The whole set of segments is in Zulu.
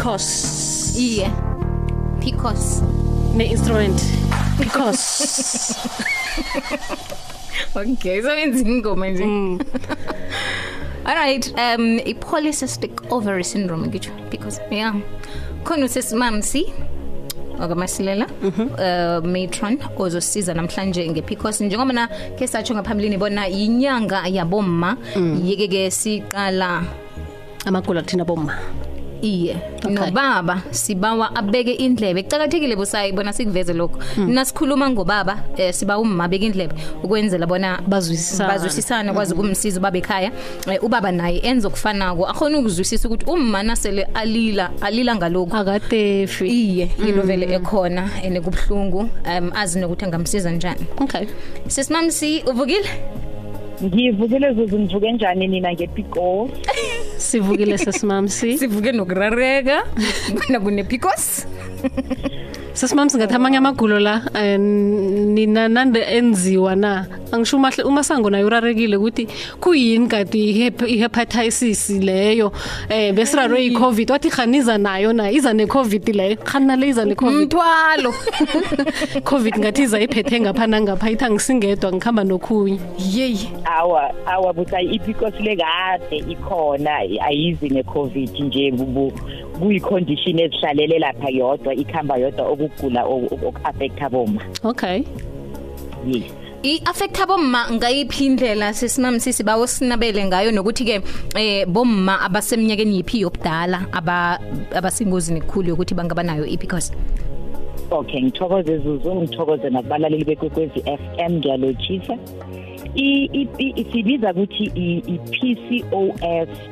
PCOS iye Picos. ne-instrument Picos. okay so yenza ingoma nje Alright um i polycystic ovary syndrome ngitsho because yeah. Khona usesimamsi okamasilela uh matron ozosiza namhlanje ngePCOS njengoba na ke satsho ngaphambilini bona inyanga yabomma yeke ke siqala amagula athina bomma iye Okay. nobaba sibawa abeke indlebe. Kucakathekile busayi bona sikuveze lokho nasikhuluma ngobaba eh, siba umma abeke indlebe ukwenzela bona Bazwisisane. bazwisisane kwazi ukumsiza ubaba ekhaya. Eh, ubaba naye enza okufanako akhona ukuzwisisa ukuthi umma nasele alila alila ngalokho akatefi. Iye yilo vele ekhona ene kubhlungu um azi nokuthi angamsiza njani. Okay. Sesimamsi uvukile? Ngivukile zuzu nivuke njani nina ngepiko sivukile sasimamsi sivuke nokurareka bona kune-picos sesimamsi ngathi amanye amagulo la eh, nina nande enziwa na? Angisho umahle umasango nayo urarekile ukuthi kuyini kati ihep- ihepatitis leyo eh besirarwe iCovid? Wathi khaniza nayo na? Iza neCovid leyo? Khana le iza neCovid? Umthwalo COVID ngathi iza iphethe ngapha nangapha ithi angisingedwa ngikhamba nokhunye. Yeyi. Awa awa busayi ipikos lekade ikhona ayizi ne-covid nje bubu kuyi-condition ezihlalele lapha yodwa ikhamba yodwa okugula oku-affecta boma okay. Yes. I-affecta bomma ngayiphi indlela sesimamsi sibawo sinabele ngayo nokuthi ke eh bomma abasemnyakeni yiphi yobudala aba abasingozini kukhulu yokuthi bangaba nayo i-because okay ngithokoze zuzu ngithokoze nakubalaleli bekwekwezi FM ngiyalotshisa. I i- i- sibiza ukuthi i- i-PCOS okuma abbreviation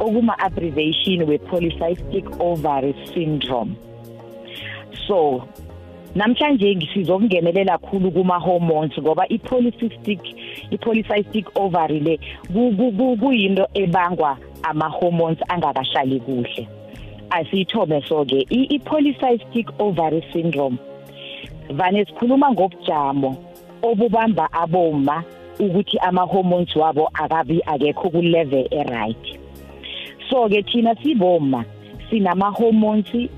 we polycystic ovary syndrome. So namhlanje ngisizokungenelela kakhulu kuma hormones ngoba i polycystic i polycystic ovary le ku- ku- ku- kuyinto ebangwa ama hormones angakahlali kuhle. Asiyithome soke i i- polycystic ovary syndrome vane sikhuluma ngobujamo obubamba aboma ukuthi ama hormones wabo akabi akekho ku level e right so ke thina siboma sinama hormones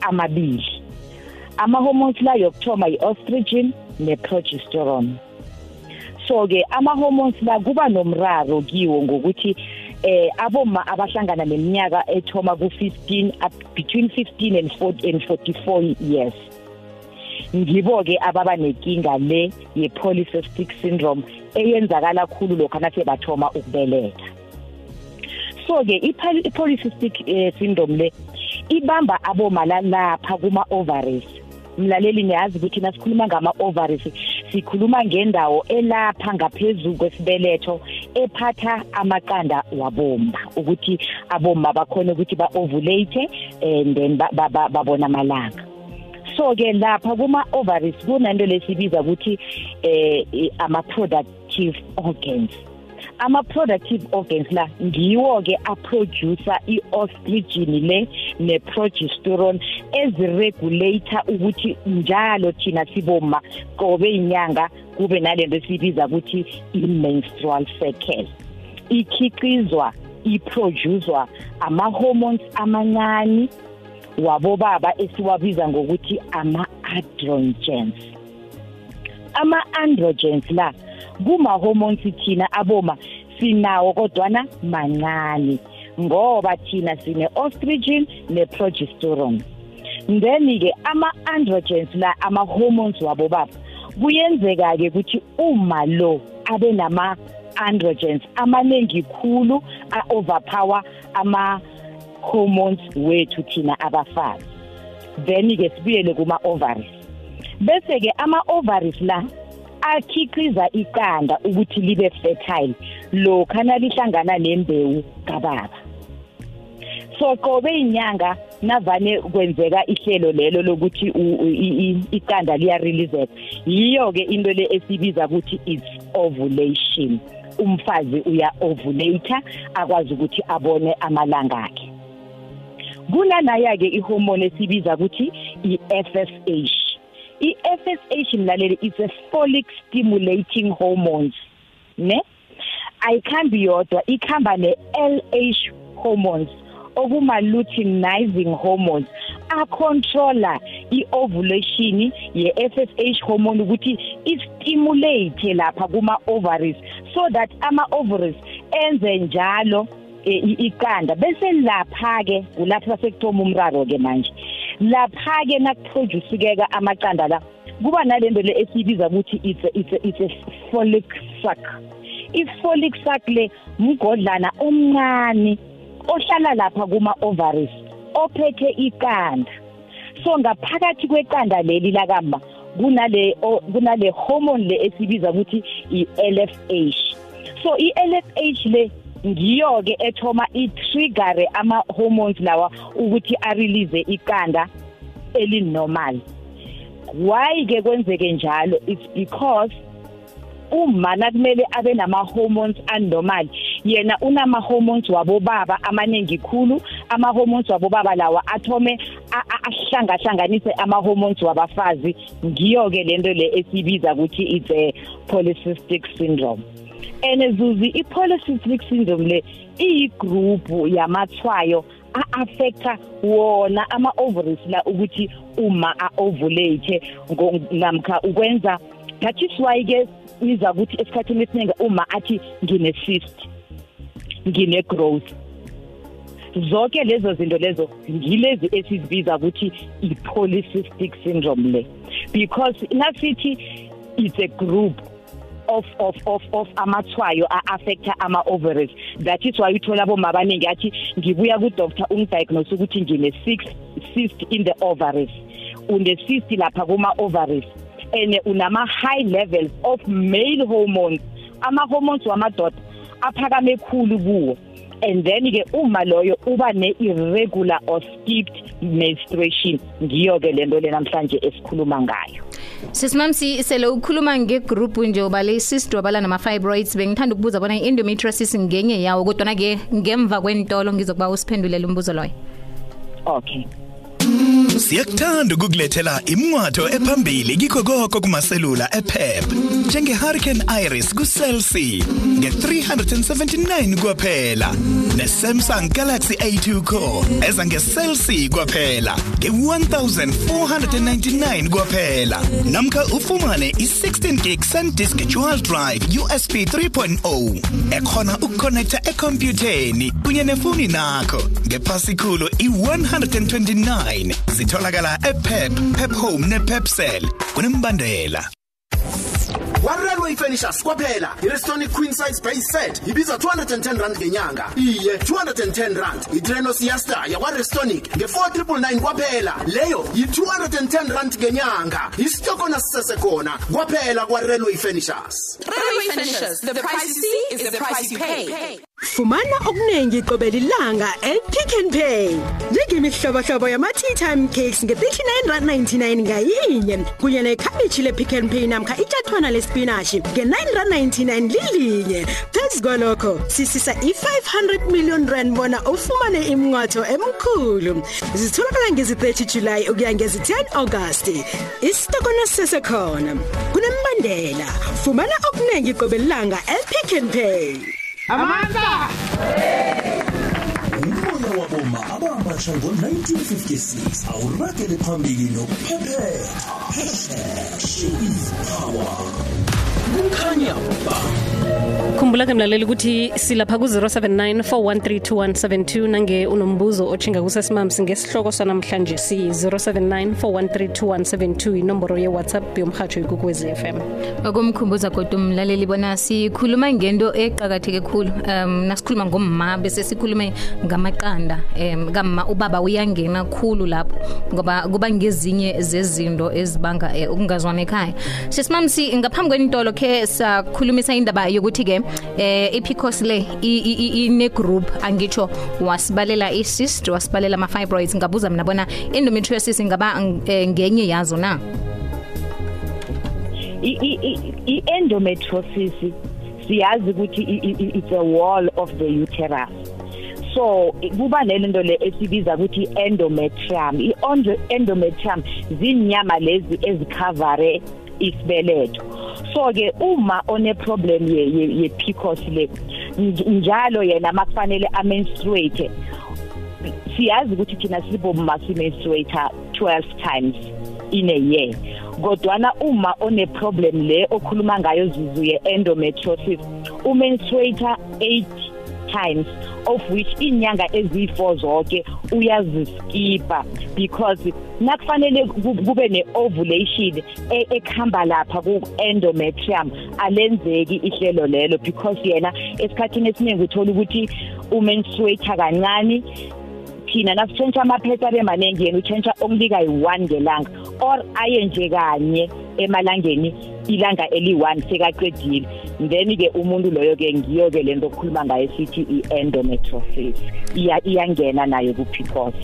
amabili. Ama hormones la yokuthoma i-estrogen ne-progesterone. So ke ama hormones la kuba nomraro kiwo ngokuthi eh aboma abahlangana neminyaka ethoma ku15 up between 15 and 40 and 44 years. Ngibo ke ababa nenkinga le ye polycystic syndrome eyenzakala kakhulu lokho nathi bathoma ukubeletha. So ke i polycystic eh, syndrome le ibamba aboma lapha kuma ovaries mlaleli niyazi ukuthi nasikhuluma ngama ovaries sikhuluma ngendawo elapha ngaphezulu kwesibeletho ephatha amaqanda wabomba ukuthi abomma bakhona ukuthi ba ovulate and then ba- ba- ba- babona amalanga. So ke lapha kuma ovaries kunento lesibiza ukuthi eh i- ama productive organs. Ama productive organs la ngiwo ke aproducer iostrogen le neprogesterone eziregulator ukuthi njalo thina siboma qobe inyanga kube nalento esibiza ukuthi i-menstrual cycle. Ikhiqizwa iproducewa ama hormones amancane wabobaba esiwabiza ngokuthi ama-androgens. Ama-androgens la kuma-hormones thina aboma sinawo kodwana mancane ngoba thina sine-estrogen ne-progesterone. Then-ke ama-androgens la ama-hormones wabobaba kuyenzeka-ke ukuthi uma lo abe nama-androgens amaningi khulu a-overpower ama-hormones wethu thina abafazi then-ke sibuyele kuma-ovaries. Bese-ke ama-ovaries la akhiqiza iqanda ukuthi libe fertile. Lokha nalihlangana nembewu kababa. So qobe inyanga navane kwenzeka ihlelo lelo lokuthi iqanda liyareleaseka yiyo ke into le esibiza ukuthi is ovulation. Umfazi uya ovulate akwazi ukuthi abone amalanga akhe. Kunanaya ke ihormone esibiza ukuthi i-FSH i-FSH mlaleli is a follic stimulating hormones ne? Ayikhambi yodwa ikhamba ne-LH hormones okuma luteinizing hormones. Acontroller iovulation ye-FSH hormone ukuthi istimulate lapha kuma ovaries so that ama ovaries enze njalo iqanda. Bese lapha ke kulapha sekuthoma umraro ke manje lapha ke nakuproduce ke amaqanda la kuba nalento le esibiza ukuthi it's a, it's a, it's a folic sac. I-folic sac le mgodlana omncane ohlala lapha kuma ovaries ophethe iqanda. So ngaphakathi kweqanda leli lakamba kunale kunale hormone le esibiza ukuthi i-LFH so i-LFH le ngiyo ke ethoma i-trigger ama hormones lawa ukuthi a release iqanda elinormal. Why ke kwenzeke njalo? It's because uma nakumele abe nama hormones anormal. Yena unama hormones wabo baba amaningi khulu. Ama hormones wabo baba lawa athome ahlanga hlanganise ama hormones wabafazi. Ngiyo ke lento le esibiza ukuthi it's a polycystic syndrome. Enezuzi ipolycystic syndrome le iyigroup yamathwayo a-affecta wona ama ovaries la ukuthi uma a-ovulate namkha ukwenza that is why ke iza ukuthi esikhathini esiningi uma athi ngine cyst ngine growth zonke lezo zinto lezo ngilezi esizibiza ukuthi i polycystic syndrome le. Because nasithi it's a group of of of of amathwayo affecta ama ovaries that is why uthola bomama abaningi athi ngibuya ku doctor ungidiagnose ukuthi ngine 6 cyst in the ovaries. Une cyst lapha kuma ovaries and unama high levels of male hormones. Ama hormones wamadoda aphakame ekhulu kuwo. And then ke uma loyo uba ne irregular or skipped menstruation ngiyo ke lento le namhlanje esikhuluma ngayo. Sisimamsi sele ukhuluma ngegroup nje obale cyst wabala nama fibroids bengithanda ukubuza bona endometriosis ngenye yawo kodwa na ke ngemva kwentolo ngizokuba usiphendulele umbuzo loyo. Okay. Siyakuthanda ukukulethela imncwato ephambili kikho konke kumaselula ePep. Njenge Hurricane Iris kuCell C nge379 kwaphela neSamsung Galaxy A2 Core eza ngeCell C kwaphela nge1499 kwaphela. Namkha ufumane i16 gig SanDisk Dual Drive USB 3.0 ekhona ukukonnecta ekhompyutheni kunye nefoni nakho ngephasikhulu i129 zitholakala ePep, Pep Home nePepsel kunembandela. Warelwe furnitures kwaphela. Irestonic queen size base set ibiza 210 rand ngenyanga. Iye 210 rand. Itreno siesta yakwarestonic nge-4999 kwaphela. Leyo yi-210 rand ngenyanga. Isitokona sisesekhona kwaphela kwarelwe furnitures Railway Finishers, the price you see is the price you pay. Fumana okuningi qobela ilanga ePick n Pay. Njengemihlobohlobo yama tea time cakes nge-39.99 ngayinye kunye nekhabishi lePick n Pay namkha ijathwana lespinashi nge-9.99 lilinye. Phezu kwalokho sisisa i-500 million rand bona ufumane imnqatho emkhulu. Zitholakala ngezi-30 July ukuya ngezi-10 August. Isitokona sesekhona. Kunembandela. Fumana okuningi qobela ilanga ePick n Pay. Umoya waboma abambasha ngo-1956 awuragele phambili nokuphephetha. #power. Kukhanya ba khumbula ke mlaleli ukuthi silapha ku-079 4132172 nange unombuzo othinga kusesimamsi ngesihloko sanamhlanje si-079 4132172 inomboro ye-whatsapp yomhatsho ikukwezi FM okumkhumbuza kodwa umlaleli bona sikhuluma ngento eqhakatheke kakhulu um nasikhuluma ngomma bese sikhulume ngamaqanda. Um kamma ubaba uyangena kakhulu lapho ngoba kuba ngezinye zezinto ezibanga eh, ukungazwana ekhaya. Sesimamsi ngaphambi kwenintolo ke sakhulumisa indaba yokuthi ke eh iPCOS le i- i- i- ine group angitsho wasibalela icyst wasibalela ama fibroids ngabuza mina bona endometriosis ingaba eh, ngenye yazo na? I- i- i- i-endometriosis siyazi ukuthi i- i- i- it's a wall of the uterus. So i- kuba nento le esibiza ukuthi endometrium. I-endometrium zinyama lezi ezicovere isibeletho so ke uma one problem ye, ye, PCOS le nj- njalo yena makufanele amenstruate siyazi ukuthi thina sibomma simenstruator 12 times in a year. Kodwana uma one problem le okhuluma ngayo zuzu ye endometriosis umenstruator 8 times. Of which inyanga eziyi4 zonke uyaziskipa because nakufanele ku- kube neovulation e- ekhamba lapha ku endometrium alenzeki ihlelo lelo because yena esikhathini esiningi uthola ukuthi umenstruate kancane thina nasitshentsha amaphepha abe maningi yena utshentsha okulika yi-1 ngelanga or aye nje kanye emalangeni ilanga eli-1 sekaqedile. Then-ke umuntu loyo-ke ngiyo-ke le nto okukhuluma ngayo sithi i-endometrosis Iya- iyangena nayo ku-pcos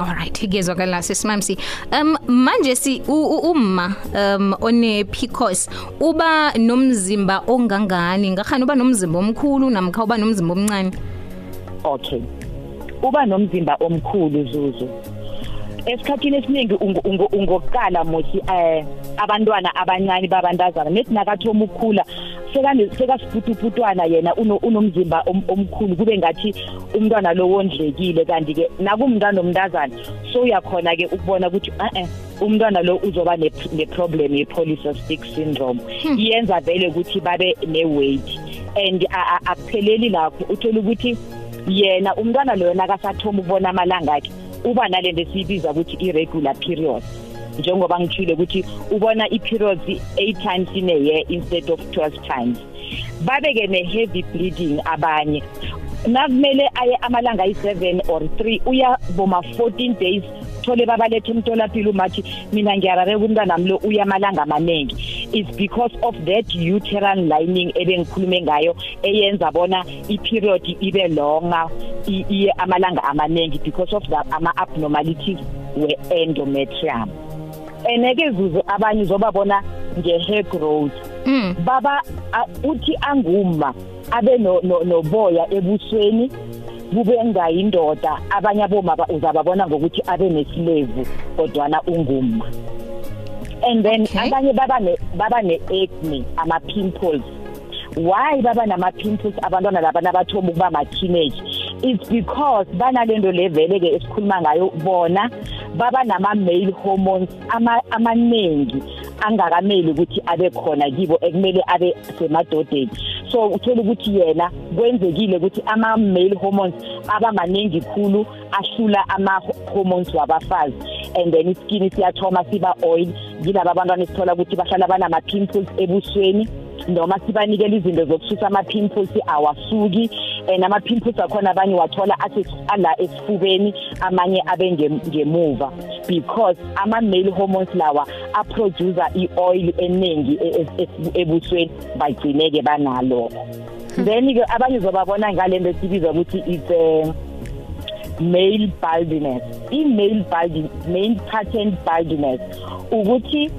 Alright, ngiyezwakala sesimamsi. Um manje si u- u- umma um one PCOS uba nomzimba ongangani? Ngakhani uba nomzimba omkhulu namkha uba nomzimba omncane? okay uba nomzimba omkhulu zuzu esikhathini esiningi ungo- ungo- ungokala mothi eh abantwana abancane babantazana nethi nakathoma ukukhula sekane sekasiputuputwana yena uno- unomzimba om- omkhulu kube ngathi umntwana lo wondlekile. Kanti ke nakumntwana omntazana so uyakhona ke ukubona ukuthi eh umntwana lo uzoba ne ne problem ye polycystic syndrome iyenza vele ukuthi babe ne weight and akupheleli lapho uthola ukuthi yena umntwana loyo nakasathoma ukubona amalanga akhe. Uba nalento esiyibiza ukuthi irregular period. Njengoba ngithile ukuthi ubona i-periods 8 times in a year instead of 12 times. Babeke ne-heavy bleeding abanye. Nakumele aye amalanga ayi-7 or 3 uya boma 14 days thole babalethe emtolapilo umathi mina ngiyarareka umntwanami lo uya amalanga amaningi is because of that uterine lining ebengikhulume ngayo eyenza bona i-period ibe longa i- iye amalanga amaningi because of the ama-abnormalities we-endometrium. And-ke zuzu abanye uzobabona nge-hair growth. Mm. baba uthi anguma abe no- no- noboya ebusweni kube ngayindoda. Abanye aboma ba- uzababona ngokuthi abe nesilevu kodwana unguma. And then abanye baba ne baba ne-acne ama-pimples. Why baba nama-pimples abantwana laba nabathoma ukuba ma-teenage? It's because banalento levele-ke esikhuluma ngayo bona baba nama-male hormones ama- amaningi angakameli ukuthi abe khona kibo ekumele abe semadodeni. So uthola ukuthi yena kwenzekile ukuthi ama-male hormones aba maningi khulu ahlula ama-hormones wabafazi. And then iskini siyathoma siba oil yilaba abantwana esithola ukuthi bahlala banama-pimples ebusweni noma sibanikela izinto zokususa ama-pimples awasuki. And ama-pimples akhona abanye wathola athi ala esifubeni amanye abe nge- ngemuva. Because ama-male hormones lawa aproducer i-oil eningi e- e- e- ebusweni bagcine-ke banalokho then-ke abanye uzobabona ngale nto esibiza ukuthi it's um, male baldness. I-male balding male pattern baldness. Ukuthi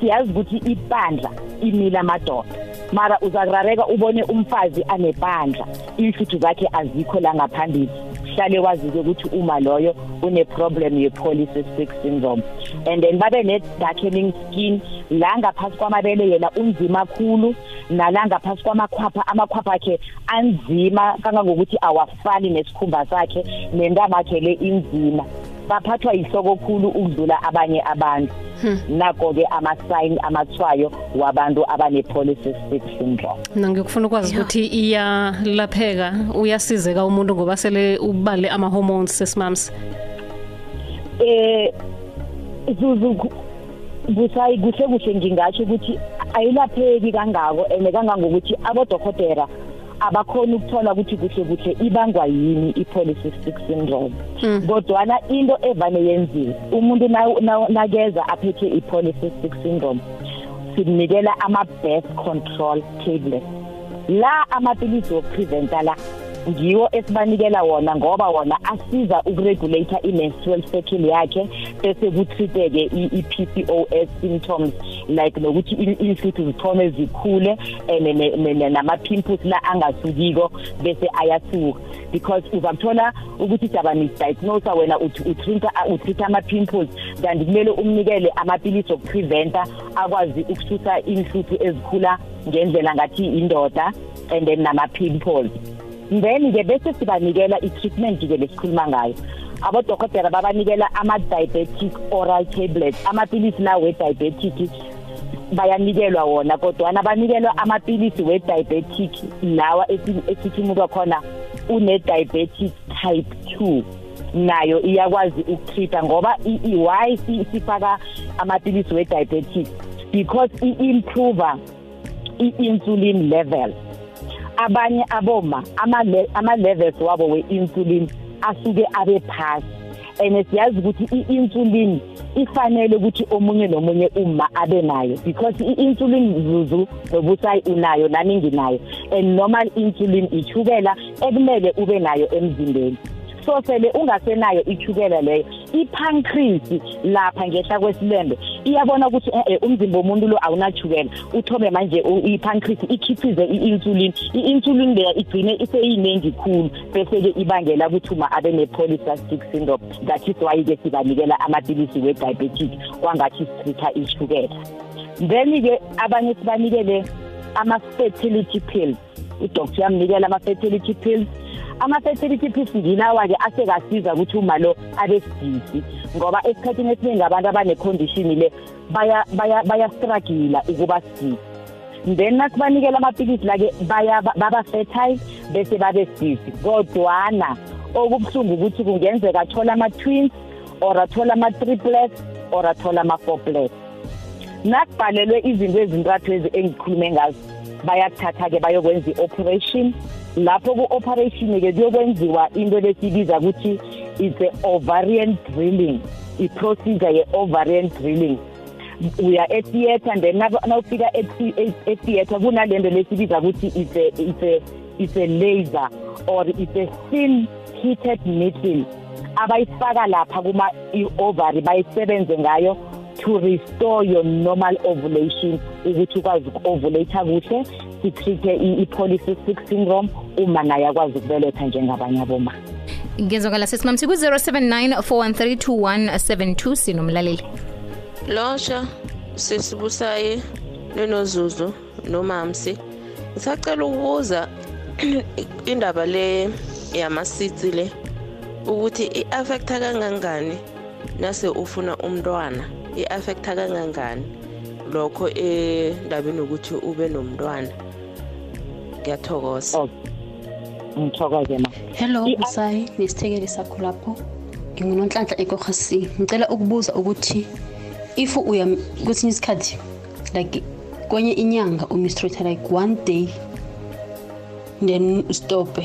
siyazi ukuthi ibandla imila amadoda. Mara uzakurareka ubone umfazi anebandla. Ihluthu zakhe azikho la ngaphambili. Hlale wazi-ke ukuthi uma loyo une-problem ye-polycystic syndrome. And then babe ne-darkening skin. La ngaphasi kwamabele yena unzima khulu nala ngaphasi kwamakhwapha amakhwapha akhe anzima kangangokuthi awafani nesikhumba sakhe nentamo akhe le inzima. Baphathwa yihloko khulu ukudlula abanye abantu. Nako-ke ama-sign amathwayo wabantu abane-polycystic syndrome. Mina ngikufuna ukwazi ukuthi iyalapheka uyasizeka umuntu ngoba sele ubale ama-hormones sesimamsi eh zuzu ku- busayi kuhle kuhle ngingatsho ukuthi ayilapheki kangako and kangangokuthi abodokotera abakhona ukuthola ukuthi kuhle kuhle ibangwa yini i-polycystic syndrome. Kodwana into evane yenziwe umuntu na- na- nakeza aphethe i-polycystic syndrome simnikela ama-birth control tablets la amapilisi wokupreventa la ngiwo esibanikela wona ngoba wona asiza ukuregulate i-menstrual cycle yakhe bese kutreateke i-PCOS symptoms. Like nokuthi i- inhluthu zithome zikhule and ne- ne- ne- nama-pimples la angasukiko bese ayasuka. Because uzakuthola ukuthi daba misdiagnose wena uthi utreat utreat ama-pimples kanti kumele umnikele amapilisi okupreventa akwazi ukususa inhluthu ezikhula ngendlela ngathi indoda and then nama-pimples then ke bese sibanikela i-treatment ke lesikhuluma ngayo. Abodokotela babanikela ama-diabetic oral tablets. Amapilisi la we-diabetic bayanikelwa wona kodwana banikelwa amapilisi we-diabetic. Lawa esi- esithi umuntu wakhona une-diabetic type 2 nayo iyakwazi ukutreata ngoba i- i- why si- sifaka amapilisi we-diabetic? Because i-improver i-insulin level. Abanye aboma ama- ama-levels wabo we-insulin asuke abe phasi. And siyazi ukuthi i-insulin ifanele ukuthi omunye nomunye uma abe nayo because i-insulin zuzu nobusayi unayo nami nginayo and normal insulin ichukela ekumele ube nayo emzimbeni. So sele ungasenayo ichukela leyo ipancreas lapha ngehla kwesilembe iyabona ukuthi eh, eh, umzimba womuntu lo awunachukela uthome manje u- ipancreas ikhiphize i-insulin. I-insulin leya igcine iseyiningi khulu. Bese-ke ibangela ukuthi uma abe ne-polycystic syndrome that is why-ke sibanikela amapilisi we-diabetic kwangathi sitritha ichukela then-ke abanye sibanikele ama-fertility pills. Udoktor yamnikela ama-fertility pills. Ama-fertility pills ngilawa-ke asekasiza ukuthi uma lo abe sidisi ngoba esikhathini esiningi abantu abane-condition le baya- baya- bayastrugula ukuba sidisi. Then nasibanikela amapilisi la-ke baba-fertile bese babe sidisi kodwana okubuhlungu ukuthi kungenzeka athole ama-twins or athole ama-triplets or athole ama-fourplets. Nakubhalelwe izinto ezintathu ezi engikhulume ngazo bayakuthatha-ke bayokwenza i-operation. Lapho ku-operation-ke kuyokwenziwa into lesibiza ukuthi it's a-ovarian drilling. I-procedure ye-ovarian drilling. Uya etheatre then na- nawufika etheatre kunalento lesibiza ukuthi it's a, it's a, it's a laser or it's a thin heated needle abayifaka lapha kuma i-ovary bayisebenze ngayo. To restore your normal ovulation ukuthi ukwazi uku-ovulate kuhle sitreat-e i- i-polycystic syndrome uma naye akwazi ukubeletha njengabanye aboma ngezwakala sesimamsi ku-079 4132172 sinomlaleli. Losha sesibusaye nenozuzu nomamsi. Ngisacela ukubuza indaba le yamasitsi le ukuthi i-affecta kangangani nase ufuna umntwana? I-affecta kangangani? Lokho endabeni ukuthi ube nomntwana. Ngiyathokoza. Oh ngithokoze ma. Hello I- busayi nesithekeli sakho lapho. Ngingunonhlanhla ekohasi ngicela ukubuza ukuthi if uya kwesinye isikhathi like kwenye inyanga umistrate like one day then ustope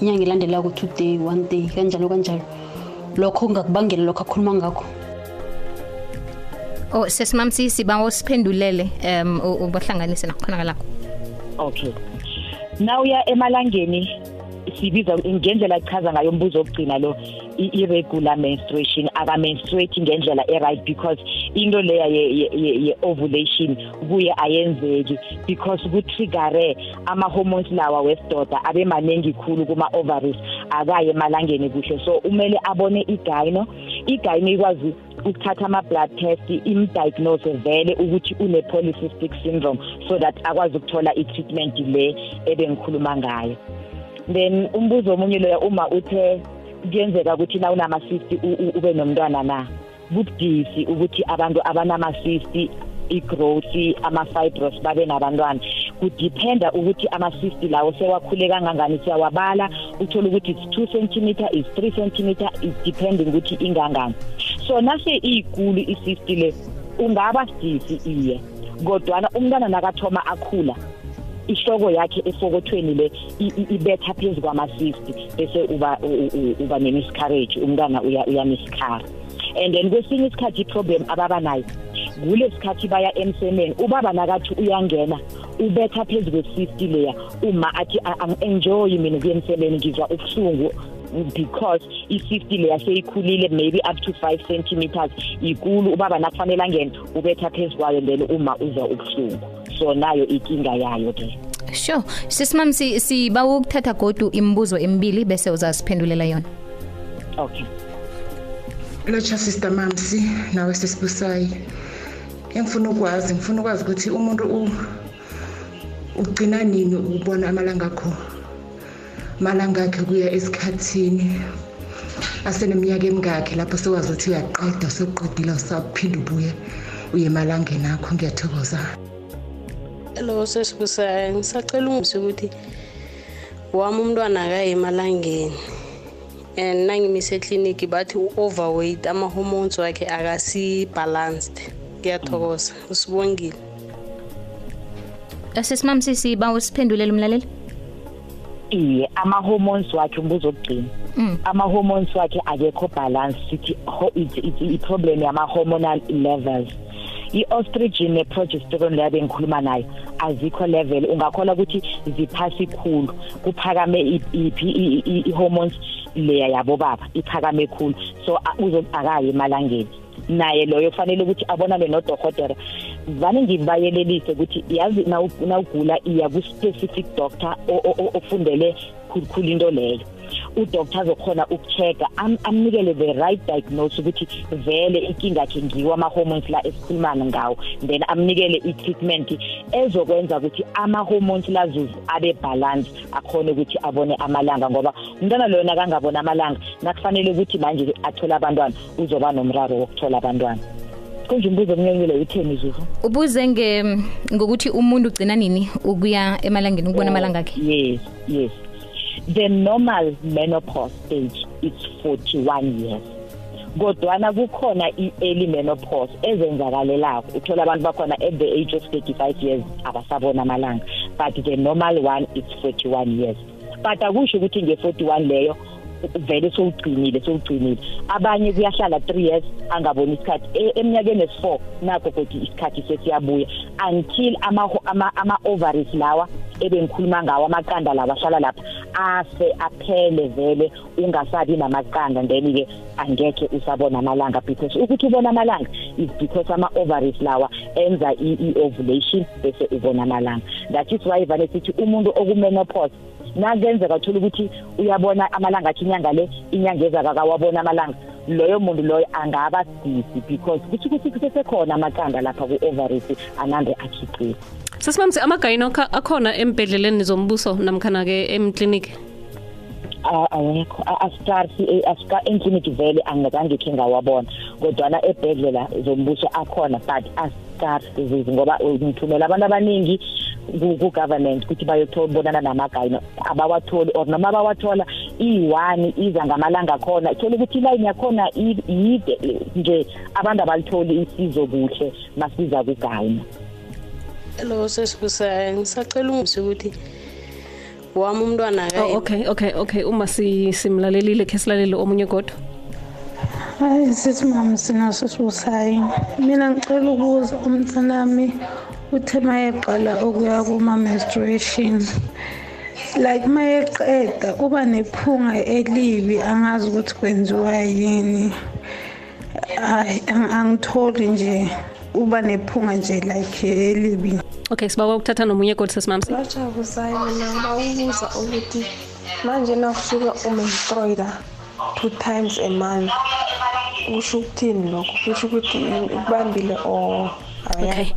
inyanga ilandelayo ku-two day one day kanjalo kanjalo. Lokho kungakubangela lokho akhuluma ngakho. Oh sesimamsi siba usiphendulele um ubahlanganise nakhona lakho okay. Nawuya emalangeni sibiza ngendlela achaza ngayo umbuzo wokugcina lo irregular menstruation aka-menstruate ngendlela e-right because into leya ye- ye- ye- ye-ovulation kuye ayenzeki because kutriggere ama-hormones lawa wesidoda abe maningi khulu kuma-ovaries akaye emalangeni kuhle. So umele abone igayino igayino ikwazi ukuthatha ama-blood test imdiagnose vele ukuthi une-polycystic syndrome so that akwazi ukuthola i-treatment le ebengikhuluma ngayo. Then umbuzo omunye loya uma uthe kuyenzeka ukuthi na unama-cyst u- u- ube nomntwana na kubudisi ukuthi abantu abanama-cyst igrowth ama-fibros babe nabantwana. Kudiphenda ukuthi ama-cyst lawo sewakhule kangangani siyawabala. Uthole ukuthi it's two centimeter is three centimeter is depending ukuthi ingangani. So nase iyikulu i-cyst le ungaba sidisi iye. Kodwana umntwana nakathoma akhula ihloko yakhe efokothweni le ibetha phezu kwama-cyst bese uba uba ne-miscarriage umntwana uya- uyamiskara and then kwesinye isikhathi i-problem ababa nayo kule sikhathi baya emsemeni ubaba nakathi uyangena ubetha phezu kwe-cyst leya uma athi "A- ang-enjoyi mina kuye emsemeni ngizwa ubuhlungu because i-cyst leya seyikhulile maybe up to five centimeters ikulu ubaba nakufanele angene ubetha phezu kwayo then uma uzwa ubuhlungu. So nayo inkinga yayo ke. Sure. Sesimamsi siba ukuthatha godu imibuzo emibili bese uzasiphendulela yona. Okay. Lotsha sister mamsi nawe sesibusayi engifuna ukwazi ngifuna ukwazi ukuthi umuntu u- ugcina nini ukubona amalanga akho? Malanga akhe kuya esikhathini? Aseneminyaka emingakhe lapho sekwazi ukuthi uyaqeda sekuqedile usaphinda ubuye uye emalangeni akho. Ngiyathokoza. Hello sesibusayo ngisacela ungisi ukuthi wami umntwana akaye emalangeni. And nangimise ekliniki bathi u-overweight ama-hormones wakhe akasi-balanced. Ngiyathokoza. Usibongile. Sisimamsisi bawo siphendulele umlaleli. iye ama-hormones wakhe umbuzo okugcina ama-hormones wakhe akekho balance sithi ho- it's- it's i-problem yama-hormonal levels. I-oestrogen ne-progesterone leyo bengikhuluma nayo azikho level. Ungakhola ukuthi ziphasi khulu kuphakame i- iphi i- i- i-hormones. Leya yabobaba iphakame khulu. So a- uzo akayi emalangeni. Naye loyo kufanele ukuthi abonane nodokotela vane ngibayelelise ukuthi yazi nawu- nawugula iya ku-specific doctor o- o- o- ofundele khulukhulu into leyo. Udoctor azokhona ukuchecka am- amnikele the right diagnose ukuthi vele inkinga yakhe ngiwo ama-hormones la esikhulumana ngawo. Then amnikele i-treatment ezokwenza ukuthi ama-hormones lazuzu abe balance akhone ukuthi abone amalanga ngoba umntwana loyo nakangabona amalanga nakufanele ukuthi manje athole abantwana uzoba nomraro wokuthola abantwana. Kunje umbuzo omnyenyile utheni zuzu? Ubuze nge ngokuthi umuntu ugcina nini ukuya emalangeni ukubona amalanga akhe. yes yes. The normal menopause age is 41 years. Kodwana kukhona i-early menopause ezenzakalelako. Uthola abantu bakhona at the age of 35 years abasabona amalanga. But the normal one is 41 years. But akusho ukuthi nge-41 leyo vele sowugcinile sowugcinile. Abanye kuyahlala 3 years angaboni isikhathi. E- eminyakeni esi4 nakho kodwa isikhathi sesiyabuya. Until ama ama, ama lawa ebengikhuluma ngawo amaqanda lawa ahlala lapha. Afe aphele vele ungasabi namaqanda. Then ke angeke usabona amalanga because ukuthi ubona amalanga is because ama ovaries lawa enza i-ovulation bese ubona amalanga. That is why vane sithi umuntu okumenopause nakenzeka uthola ukuthi uyabona amalanga athi inyanga le inyanga ezaka kawabona amalanga. Loyo muntu loyo angaba busy because kuthi ukuthi kusesekhona amaqanda lapha ku-ovaries anande akhiqiza sesimamsi amagayinokha akhona embedleleni zombuso namkhana-ke emkliniki A- awekho. A- astarsi eh, asika enkliniki vele angazange khe ngawabona kodwana ebhedlela zombuso akhona but astarsi zizi ngoba ngithumela abantu abaningi ku- ku-government ukuthi bayotholibonana namagayino abawatholi or noma abawathola iyi-one iza ngamalanga akhona. Thola ukuthi ilayini yakhona i- yide eh, nje abantu abalitholi isizo kuhle masiza kugayina. Hello sesibusayo ngisacela ungisi ukuthi wami umntwana oh, akaye okay okay okay. Uma si- simlalelile khe silalele omunye kodwa? Hayi sesimama sinaso sibusayi mina ngicela ukuza umntanami uthe uma yeqala ukuya kuma-menstruation. Like uma yeqeda uba nephunga elibi angazi ukuthi kwenziwa yini. Hayi ang- angitholi nje uba nephunga nje like elibi. Okay sibawa ukuthatha nomunye kodwa sesimamsi bajabuzayo mina ngibawubuza ukuthi manje nakusuka umenstruata two times a month kusho ukuthini lokho? Kusho ukuthi kubambile or okay.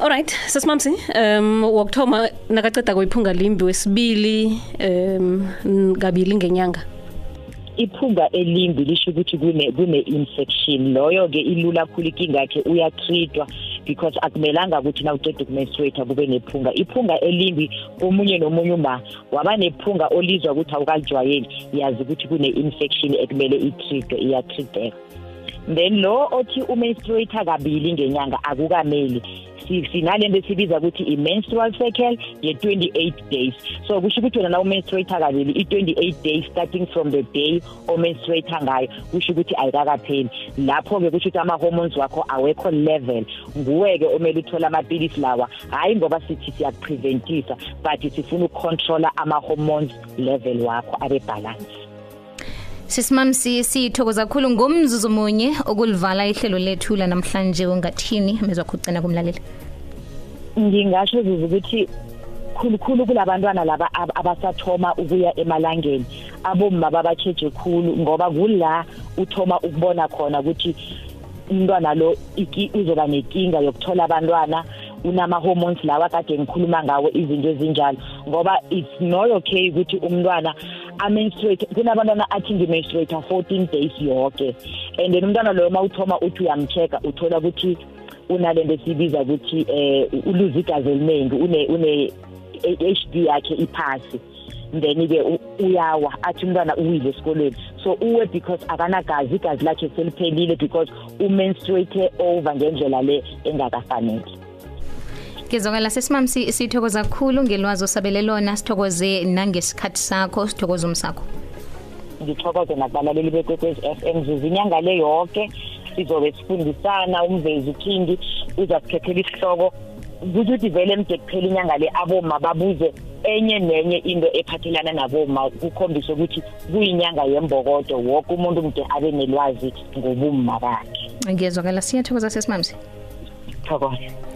Alright sesimamsi um wokuthoma nakaceda kuyiphunga limbi wesibili um kabili ngenyanga? Iphunga elimbi lisho ukuthi kune kune infection. Loyo ke ilula kakhulu inkinga yakhe uyatreatwa because akumelanga ukuthi na uqeda ukumenstruate kube nephunga. Iphunga elimbi komunye nomunye uma waba nephunga olizwa ukuthi awukalijwayeli yazi ukuthi kune infection ekumele itreatwe iyatreateka. Then lo othi umenstruate kabili ngenyanga akukameli. Si- sinalento esibiza ukuthi i-menstrual cycle ye-28 days. So kusho ukuthi wena na umenstruate kabili i-28 days starting from the day omenstruate ngayo kusho ukuthi ayikakapheli. Lapho-ke kusho ukuthi ama-hormones wakho awekho level. Nguwe-ke omele uthole amapilisi lawa hhayi ngoba sithi siyakupreventisa but sifuna ukucontrola ama-hormones level wakho abe-balance Sisimamsi sithokoza kakhulu ngomzuzu munye okulivala ihlelo lethu la namhlanje ungathini mezwa kugcina kumlaleli. ngingasho zuzu ukuthi khulukhulu kulabantwana laba ab- abasathoma ukuya emalangeni. Abomma babatsheje khulu ngoba kula uthoma ukubona khona ukuthi umntwana lo iki- uzoba nenkinga yokuthola abantwana. Unama hormones lawa kade ngikhuluma ngawo izinto ezinjalo ngoba it's not okay ukuthi umntwana amenstruate kunabantwana athi ngimenstruate 14 days yonke and then umntwana loyo mawuthoma uthi uyamcheck uthola ukuthi unalento esibiza ukuthi eh uluze igazi eliningi une une HD yakhe iphasi. Then ke uyawa athi umntwana uwile esikolweni. So uwe because akanagazi igazi lakhe seliphelile because umenstruate over ngendlela le engakafanele. Ngizokela sesimam sithokoza kakhulu ngelwazi osabelelona sithokoze nangesikhathi sakho sithokoza umsakho. Ngithokoze nakubalaleli bekwekwezi FM zizinyanga le yonke sizobe sifundisana umvezi ukhindi uzasikhethela isihloko. Ukuthi vele emde kuphela inyanga le aboma babuze enye nenye into ephathelana naboma kukhombisa ukuthi kuyinyanga yembokodo wonke umuntu mde abe nelwazi ngobumma bakhe. Ngiyezwakala siyathokoza sesimamsi thokoza